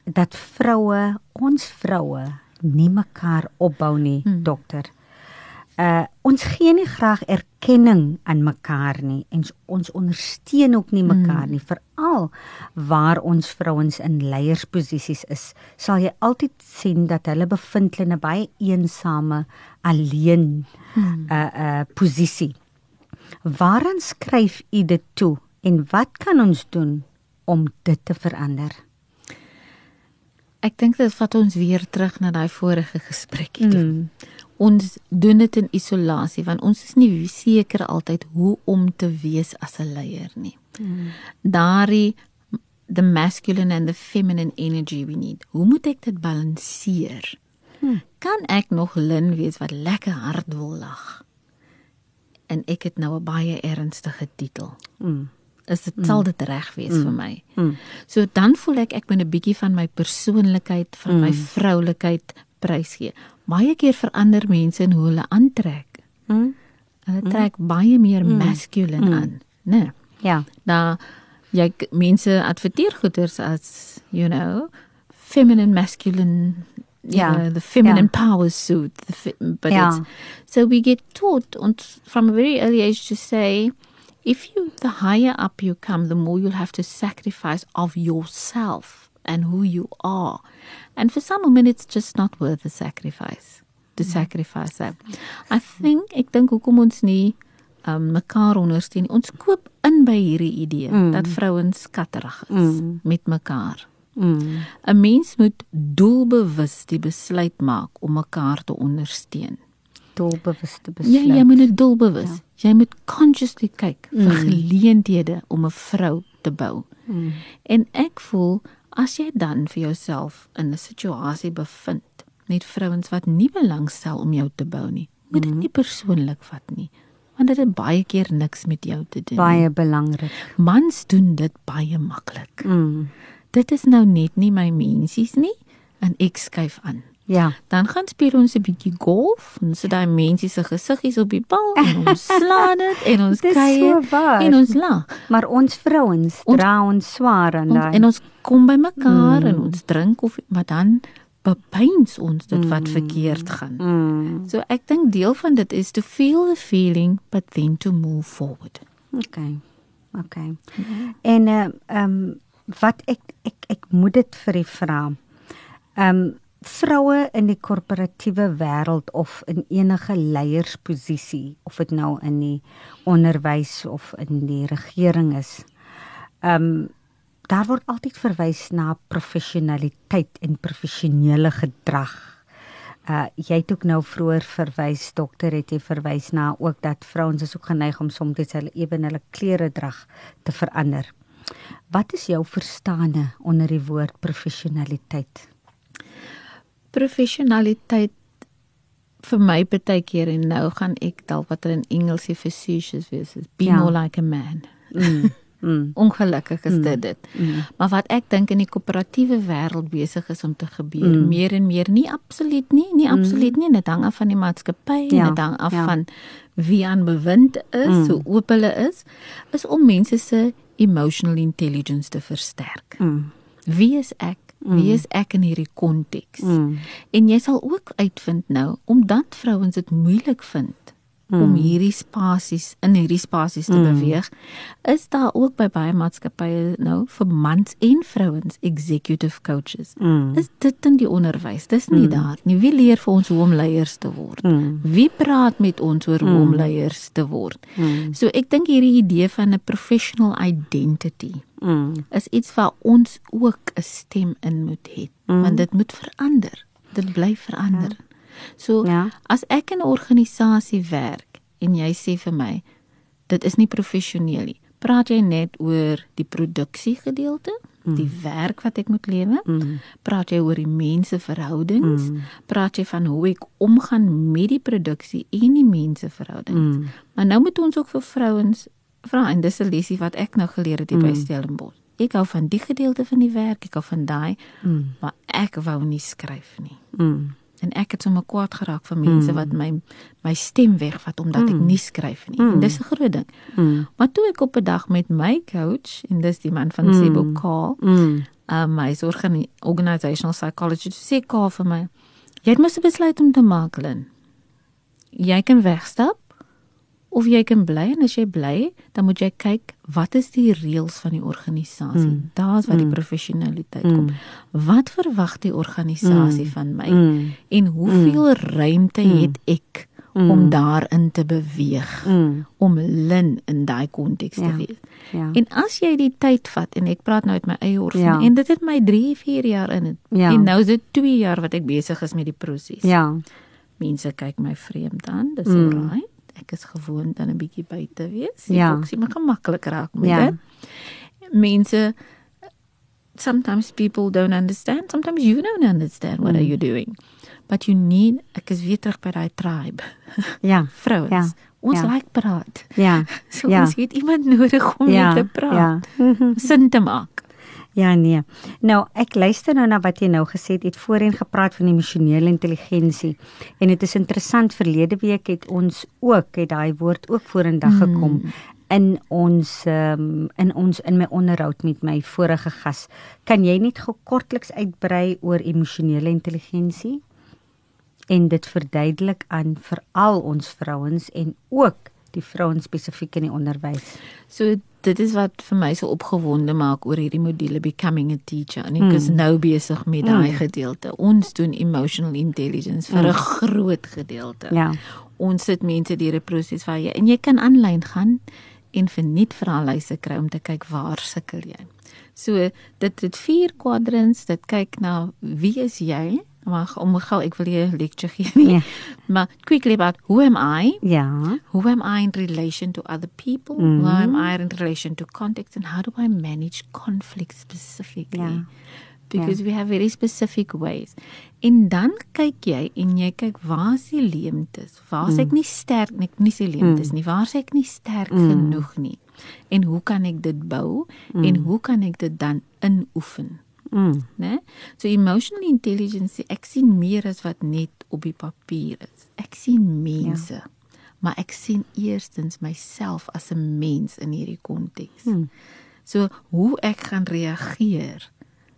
dat vroue, ons vroue nie mekaar opbou nie, Mm. dokter. Uh ons gee nie graag erkenning aan mekaar nie en ons ondersteun ook nie mekaar Mm. nie veral waar ons vrouens in leiersposisies is sal jy altyd sien dat hulle bevind hulle in 'n baie eensame alleen Mm. uh uh posisie. Waaraan skryf u dit toe en wat kan ons doen om dit te verander? Ek dink dit vat ons weer terug na daai vorige gesprekkie. toe. Mm. Ons doen dit in isolasie want ons is nie seker altyd hoe om te wees as 'n leier nie. Mm. Daardie the masculine and the feminine energy we need. Hoe moet ek dit balanseer? Hmm. Kan ek nog lin wees wat lekker hard wil lag? En ek het nou 'n baie ernstige titel. Mm. Is dit sal dit reg wees vir my? Mm. So dan voel ek ek moet 'n bietjie van my persoonlikheid, van my Mm. vroulikheid prysgee. Baie keer verander mense in hoe hulle aantrek. Mm. Hulle trek baie meer masculine Mm. aan, né? Nee. Ja. Nou jy mense adverteer goeders as you know feminine masculine you Ja, know, the feminine ja. power suit the fe- but Ja. it's so we get taught on, from a very early age to say if you the higher up you come the more you'll have to sacrifice of yourself and who you are and for some women it's just not worth the sacrifice to sacrifice that i think ek dink hoekom ons nie um, mekaar ondersteun nie. ons koop in by hierdie idee Mm. dat vrouens skatterig is Mm. met mekaar Mm. 'n mens moet doelbewus die besluit maak om mekaar te ondersteun Doelbewuste Ja, besluit. jy moet dit doelbewus. Ja. Jy moet consciously kyk vir Mm. geleenthede om 'n vrou te bou. Mm. En ek voel as jy dan vir jouself in 'n situasie bevind met vrouens wat nie belangstel om jou te bou nie, moet dit nie persoonlik vat nie, want dit het baie keer niks met jou te doen. Baie belangrik. mans doen dit baie maklik. Mm. Dit is nou net nie my mensies nie en ek skuif aan. Ja. Dan gaan speel ons 'n bietjie golf en sit daai mense se gesiggies op die bal en ons [LAUGHS] slaan dit en ons kuier so waar. en ons lag. Maar ons vrouens dra ons swaar aan Ons, daai. en ons kom by mekaar Mm. en ons drink koffie, maar dan bepeins ons dit wat verkeerd gaan. Mm. So ek dink deel van dit is to feel the feeling but then to move forward. Okay. Okay. En ehm um, wat ek ek ek moet dit vir u vra. Ehm um, vroue in die korporatiewe wêreld of in enige leiersposisie of dit nou in die onderwys of in die regering is. Ehm um, daar word altyd verwys na professionaliteit en professionele gedrag. Uh jy het ook nou vroeër verwys dokter het jy verwys na ook dat vrouens is ook geneig om soms hulle ewen hulle klere drag te verander. Wat is jou verstaande onder die woord professionaliteit? Professionaliteit vir my baie keer en nou gaan ek dalk wat hulle in Engels sê facetious wees, is be Ja. more like a man. Mm. Mm. [LAUGHS] Ongelukkig is dit dit. Mm. Maar wat ek dink in die koöperatiewe wêreld besig is om te gebeur, Mm. meer en meer nie absoluut nie, nie absoluut nie, dit hang af van die maatskappy, Ja, dit hang af ja. van wie aan bewind is, Mm. hoe oop hulle is, is om mense se emotional intelligence te versterk. Mm. Wie is ek? Wie is ek in hierdie konteks? Mm. En jy sal ook uitvind nou omdat vrouens dit moeilik vind mm. om hierdie spasies in hierdie spasies te mm. beweeg, is daar ook by baie maatskappye nou vir mans en vrouens executive coaches. Mm. Is dit in die onderwys? Dis nie mm. daar nie. Wie leer vir ons hoe om leiers te word? Mm. Wie praat met ons oor hoe om mm. leiers te word? Mm. So ek dink hierdie idee van 'n professional identity mm. is iets wat ons ook 'n stem in moet hê, mm. want dit moet verander. Dit bly verander. Ja. So ja. as ek in 'n organisasie werk en jy sê vir my dit is nie professioneel nie. Praat jy net oor die produksie gedeelte, mm. die werk wat ek moet lewe? Mm. Praat jy oor die mense verhoudings? Mm. Praat jy van hoe ek omgaan met die produksie en die mense verhoudings? Mm. Maar nou moet ons ook vir vrouens vra en dis 'n lesie wat ek nou geleer het hier mm. by Stellenbosch. Ek hou van die gedeelte van die werk, ek hou van daai, mm. maar ek wou nie skryf nie. Mm en ek het sommer kwaad geraak vir mense mm. wat my my stem wegvat omdat mm. ek nie skryf nie. Mm. En dis 'n groot ding. Mm. Maar toe ek op 'n dag met my coach en dis die man van mm. Sebo Call, mm. um, my organisational psychologist sê Call vir my, jy het mos 'n besluit om te maak, Lynn. Jy kan wegstap of jy kan bly en as jy bly, dan moet jy kyk wat is die reëls van die organisasie. Mm. Daar's waar die mm. professionaliteit mm. kom. Wat verwag die organisasie mm. van my mm. en hoeveel mm. ruimte mm. het ek mm. om daarin te beweeg mm. om lin in daai konteks ja. te wees. Ja. En as jy die tyd vat en ek praat nou uit my eie orfan ja. en dit het my 3, 4 jaar in het, ja. en nou is dit 2 jaar wat ek besig is met die proses. Ja. Mense kyk my vreemd aan, dis mm. alright ek is gewoond dan 'n bietjie buite wees. Ja. Ek sien my gemaklik raak met ja. dit. Mense sometimes people don't understand. Sometimes you don't understand what mm. are you doing. But you need ek is weer terug by daai tribe. [LAUGHS] Ja, vrouens. Ja. Ons ja. like praat. Ja. [LAUGHS] So ja. ons het iemand nodig om ja. mee te praat. Ja. Sin te maak. Ja nee. Nou ek luister nou na wat jy nou gesê het, het voorheen gepraat van emosionele intelligensie. En dit is interessant verlede week het ons ook het daai woord ook vorendag gekom mm. in ons um, in ons in my onderhoud met my vorige gas. Kan jy net kortliks uitbrei oor emosionele intelligensie? En dit verduidelik aan veral ons vrouens en ook die vrouens spesifiek in die onderwys. So dit is wat vir my so opgewonde maak oor hierdie module becoming a teacher en ek mm. is nou besig met mm. daai gedeelte. Ons doen emotional intelligence vir 'n mm. groot gedeelte. Ja. Ons sit mense deur 'n proses waar jy en jy kan aanlyn gaan en verniet vraelyse kry om te kyk waar sukkel jy. So dit het vier kwadrants, dit kyk na wie is jy? Maar om gou ek wil 'n lecture gee nie. Yeah. Maar quickly about who am I? Ja. Yeah. Who am I in relation to other people? Mm -hmm. Who am I in relation to context and how do I manage conflict specifically? Yeah. Because yeah. we have very specific ways. En dan kyk jy en jy kyk waar is die leemtes? Waar is ek mm. nie sterk nie, nie se leemtes mm. nie. Waar is ek nie sterk mm. genoeg nie? En hoe kan ek dit bou? Mm. En hoe kan ek dit dan inoefen? Mm. Né? So emotional intelligence ek sien meer as wat net op die papier is. Ek sien mense. Ja. Maar ek sien eerstens myself as 'n mens in hierdie konteks. Mm. So hoe ek gaan reageer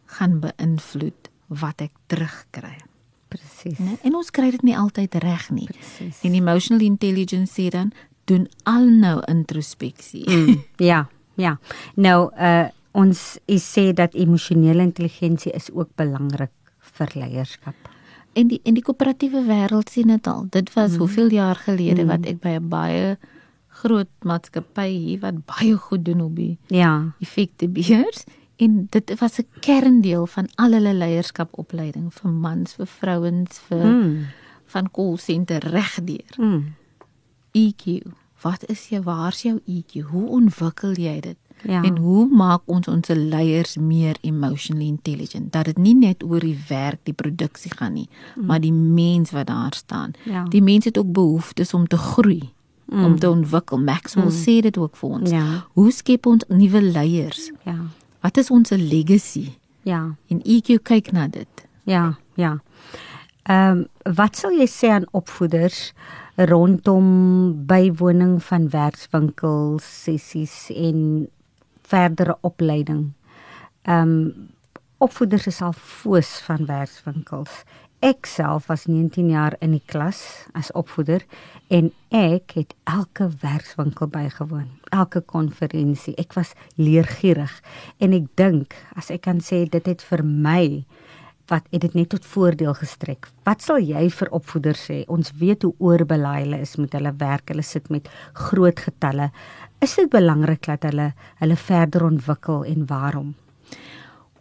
gaan beïnvloed wat ek terugkry. Presies. En ons kry dit nie altyd reg nie. Presies. En emotional intelligence sê dan doen al nou introspeksie. Mm. Ja, ja. Nou uh ons sê dat emosionele intelligensie is ook belangrik vir leierskap. En die in die koöperatiewe wêreld sien dit al. Dit was mm. hoeveel jaar gelede mm. wat ek by 'n baie groot maatskappy hier wat baie goed doen op die ja, effekte beheers en dit was 'n kerndeel van al hulle leierskapopleiding vir mans, vir vrouens, vir mm. van call center regdeur. Mm. EQ. Wat is jy? Waar's jou EQ? Hoe ontwikkel jy dit? Ja. En hoe maak ons ons leiers meer emotionally intelligent? Dat dit nie net oor die werk, die produksie gaan nie, mm. maar die mens wat daar staan. Ja. Die mense het ook behoeftes om te groei, mm. om te ontwikkel. Maxwell mm. sê dit ook vir ons. Ja. Hoe skep ons nuwe leiers? Ja. Wat is ons legacy? Ja. En EQ kyk na dit. Ja, ja. Ehm um, wat sal jy sê aan opvoeders rondom bywoning van werkswinkels, sessies en verdere opleiding. Ehm um, Opvoeders is al foos van werkswinkels. Ek self was 19 jaar in die klas as opvoeder en ek het elke werkswinkel bygewoon, elke konferensie. Ek was leergierig en ek dink as ek kan sê dit het vir my wat het dit net tot voordeel gestrek. Wat sal jy vir opvoeders sê? Ons weet hoe oorbelaai hulle is met hulle werk. Hulle sit met groot getalle. Is dit belangrik dat hulle hulle verder ontwikkel en waarom?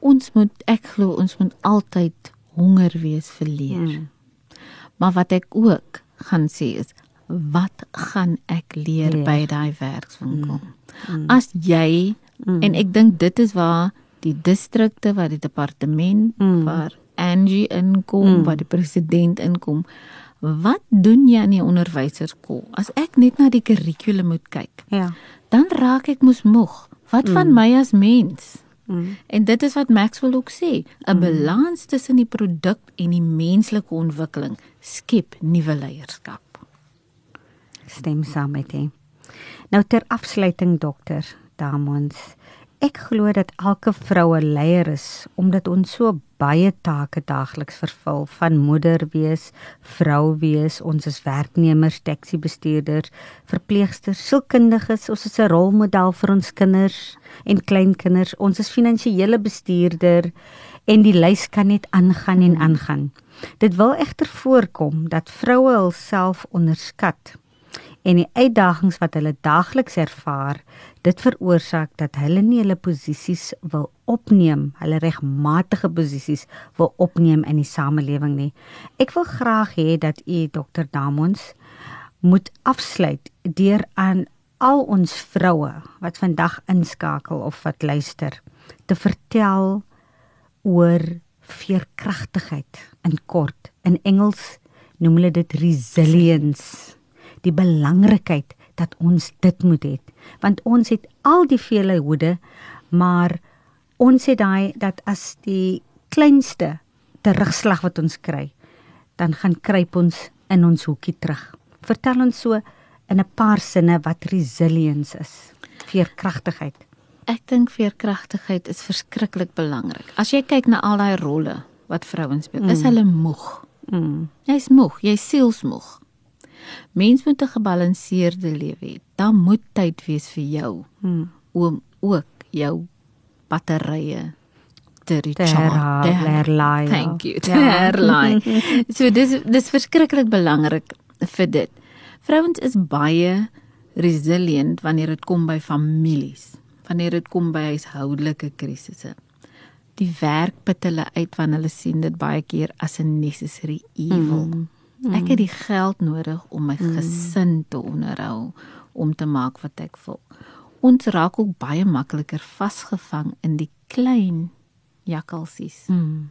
Ons moet ek glo ons moet altyd honger wees vir leer. Hmm. Maar wat ek ook gaan sê is wat gaan ek leer, Leer. by daai werkswinkel? As jy Mm. en ek dink dit is waar die distrikte waar die departement Mm. waar Angie inkom, Mm. waar die president inkom. Wat doen jy aan die onderwyserskool? As ek net na die kurrikulum moet kyk, Ja. dan raak ek mos moeg. Wat van my as mens? Mm. En dit is wat Maxwell ook sê, 'n balans tussen die produk en die menslike ontwikkeling skep nuwe leierskap. Stem saam met hom. Nou ter afsluiting dokter Damons. Ek glo dat elke vrou 'n leier is omdat ons so baie take daagliks vervul van moeder wees, vrou wees, ons is werknemers, taxi bestuurders, verpleegsters, sielkundiges, ons is 'n rolmodel vir ons kinders en kleinkinders, ons is finansiële bestuurder en die lys kan net aangaan en aangaan. Dit wil egter voorkom dat vroue hulself onderskat en die uitdagings wat hulle daagliks ervaar, dit veroorsaak dat hulle nie hulle posisies wil opneem, hulle regmatige posisies wil opneem in die samelewing nie. Ek wil graag hê dat u Dr. Damons moet afsluit deur aan al ons vroue wat vandag inskakel of wat luister te vertel oor veerkragtigheid in kort. In Engels noem hulle dit resilience. Die belangrikheid dat ons dit moet hê, want ons het al die vele hoede, maar ons het daai dat as die kleinste terugslag wat ons kry, dan gaan kruip ons in ons hoekie terug. Vertel ons so in 'n paar sinne wat resilience is. Veerkragtigheid. Ek dink veerkragtigheid is verskriklik belangrik. As jy kyk na al daai rolle wat vrouens speel, is hulle moeg. Mm. Jy's moeg, jy's sielsmoeg. Mens moet 'n gebalanseerde lewe hê. Daar moet tyd wees vir jou Mm. om ook jou batterye te recharge. te her- herlaai, ja. Thank you. [LAUGHS] Te Ja. herlaai. So dis dis verskriklik belangrik vir dit. Vrouens is baie resilient wanneer dit kom by families, wanneer dit kom by huishoudelike krisisse. Die werk put hulle uit wanneer hulle sien dit baie keer as 'n necessary evil. Mm. Ek het die geld nodig om my gesin te onderhou, om te maak wat ek wil. Ons raak ook baie makliker vasgevang in die klein jakkalsies. Mm.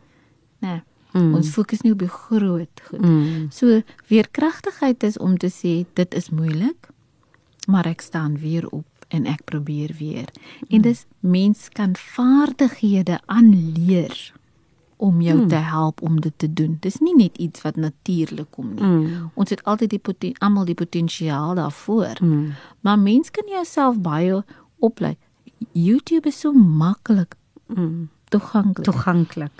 Nee. Mm. Ons fokus nie op die groot goed. Mm. So weerkragtigheid is om te sê dit is moeilik, maar ek staan weer op en ek probeer weer. En dis mens kan vaardighede aanleer om jou te help om dit te doen. Dis nie net iets wat natuurlik kom nie. Mm. Ons het altyd die almal die potensiaal daarvoor. Mm. Maar mens kan jouself baie oplei. YouTube is so maklik Mm. toeganklik. Toeganklik.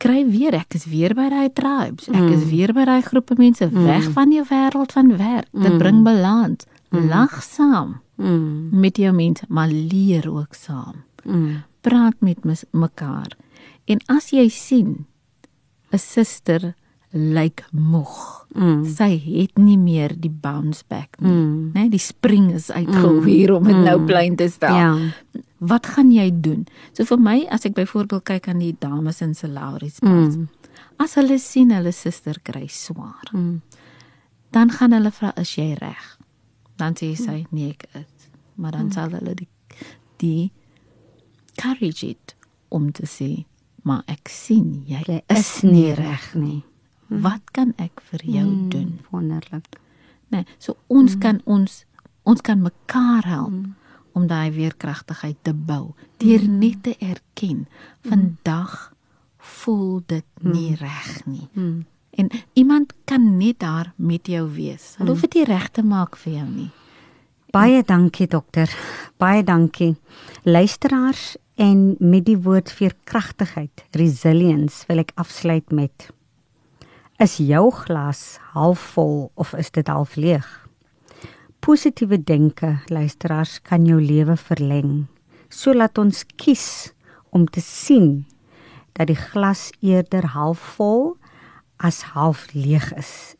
kry weer ek is weer by daai tribes. Ek mm. is weer by daai groepe mense mm. weg van jou wêreld van werk. Dit bring balans. Mm. Lag saam Mm. met jou mense, maar leer ook saam. Mm. Praat met mekaar. En as jy sien 'n suster lyk moeg. Mm. Sy het nie meer die bounce back nie. Mm. Né, die spring is uitgehuur om dit nou plein te stel. Ja. Wat gaan jy doen? So vir my as ek byvoorbeeld kyk aan die dames in Salarispas. Mm. As hulle sien hulle suster kry swaar, Mm. dan gaan hulle vra is jy reg? Dan sê sy nee ek is. Maar dan sal hulle die die courage het om te sê maar ek sien jy, Jy is nie reg nie. Wat kan ek vir jou Mm. doen? Wonderlik. Nee, so ons mm. kan ons ons kan mekaar help mm. om daai weerkragtigheid te bou deur mm. net te erken vandag voel dit nie reg nie. Mm. En iemand kan net daar met jou wees. Hulle hoef dit nie reg te maak vir jou nie. Baie dankie dokter. Baie dankie. Luisteraars En met die woord veerkragtigheid, resilience, wil ek afsluit met Is jou glas halfvol of is dit half leeg? Positiewe denke, luisteraars, kan jou lewe verleng. So laat ons kies om te sien dat die glas eerder halfvol as half leeg is.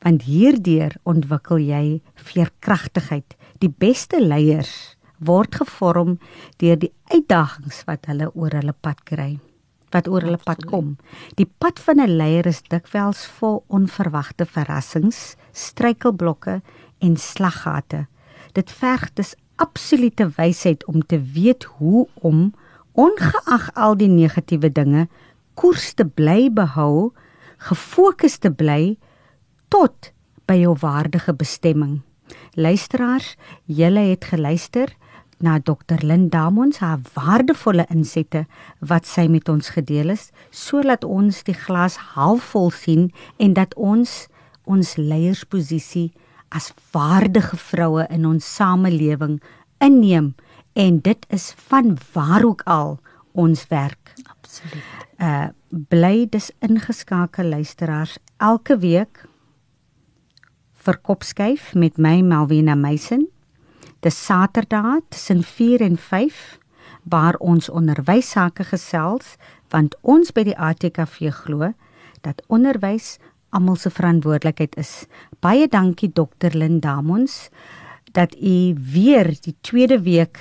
Want hierdeur ontwikkel jy veerkragtigheid. Die beste leiers word gevorm deur die uitdagings wat hulle oor hulle pad kry wat oor hulle pad kom. Die pad van 'n leier is dikwels vol onverwagte verrassings, struikelblokke en slaggate. Dit verg dus absolute wysheid om te weet hoe om ongeag al die negatiewe dinge koers te bly behou, gefokus te bly tot by jou waardige bestemming. Luisteraars, julle het geluister na Dr. Lindamons haar waardevolle insette wat sy met ons gedeel het, sodat ons die glas halfvol sien en dat ons ons leiersposisie as waardige vroue in ons samelewing inneem en dit is van waar ook al ons werk. Absoluut. Uh bly dis ingeskakel luisteraars elke week vir kopskuif met my Melvina Meisen Dis Saterdag tussen 4 en 5 waar ons onderwys sake gesels want ons by die ATKV glo dat onderwys almal se verantwoordelikheid is. Baie dankie Dr. Lindamons dat u weer die tweede week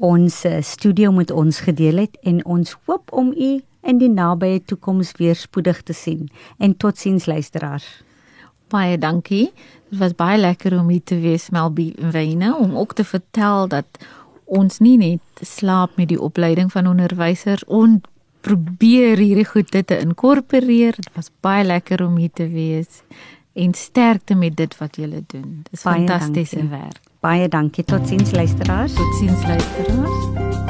ons eh, studio met ons gedeel het en ons hoop om u in die nabye toekoms weer spoedig te sien. En totsiens luisteraars. Baie dankie. Dit was baie lekker om hier te wees Melbine om ook te vertel dat ons nie net slaap met die opleiding van onderwysers en probeer hierdie goede te inkorporeer. Dit was baie lekker om hier te wees en sterkte met dit wat julle doen. Dis fantastiese werk. Baie dankie. Totsiens luisteraars. Totsiens luisteraars.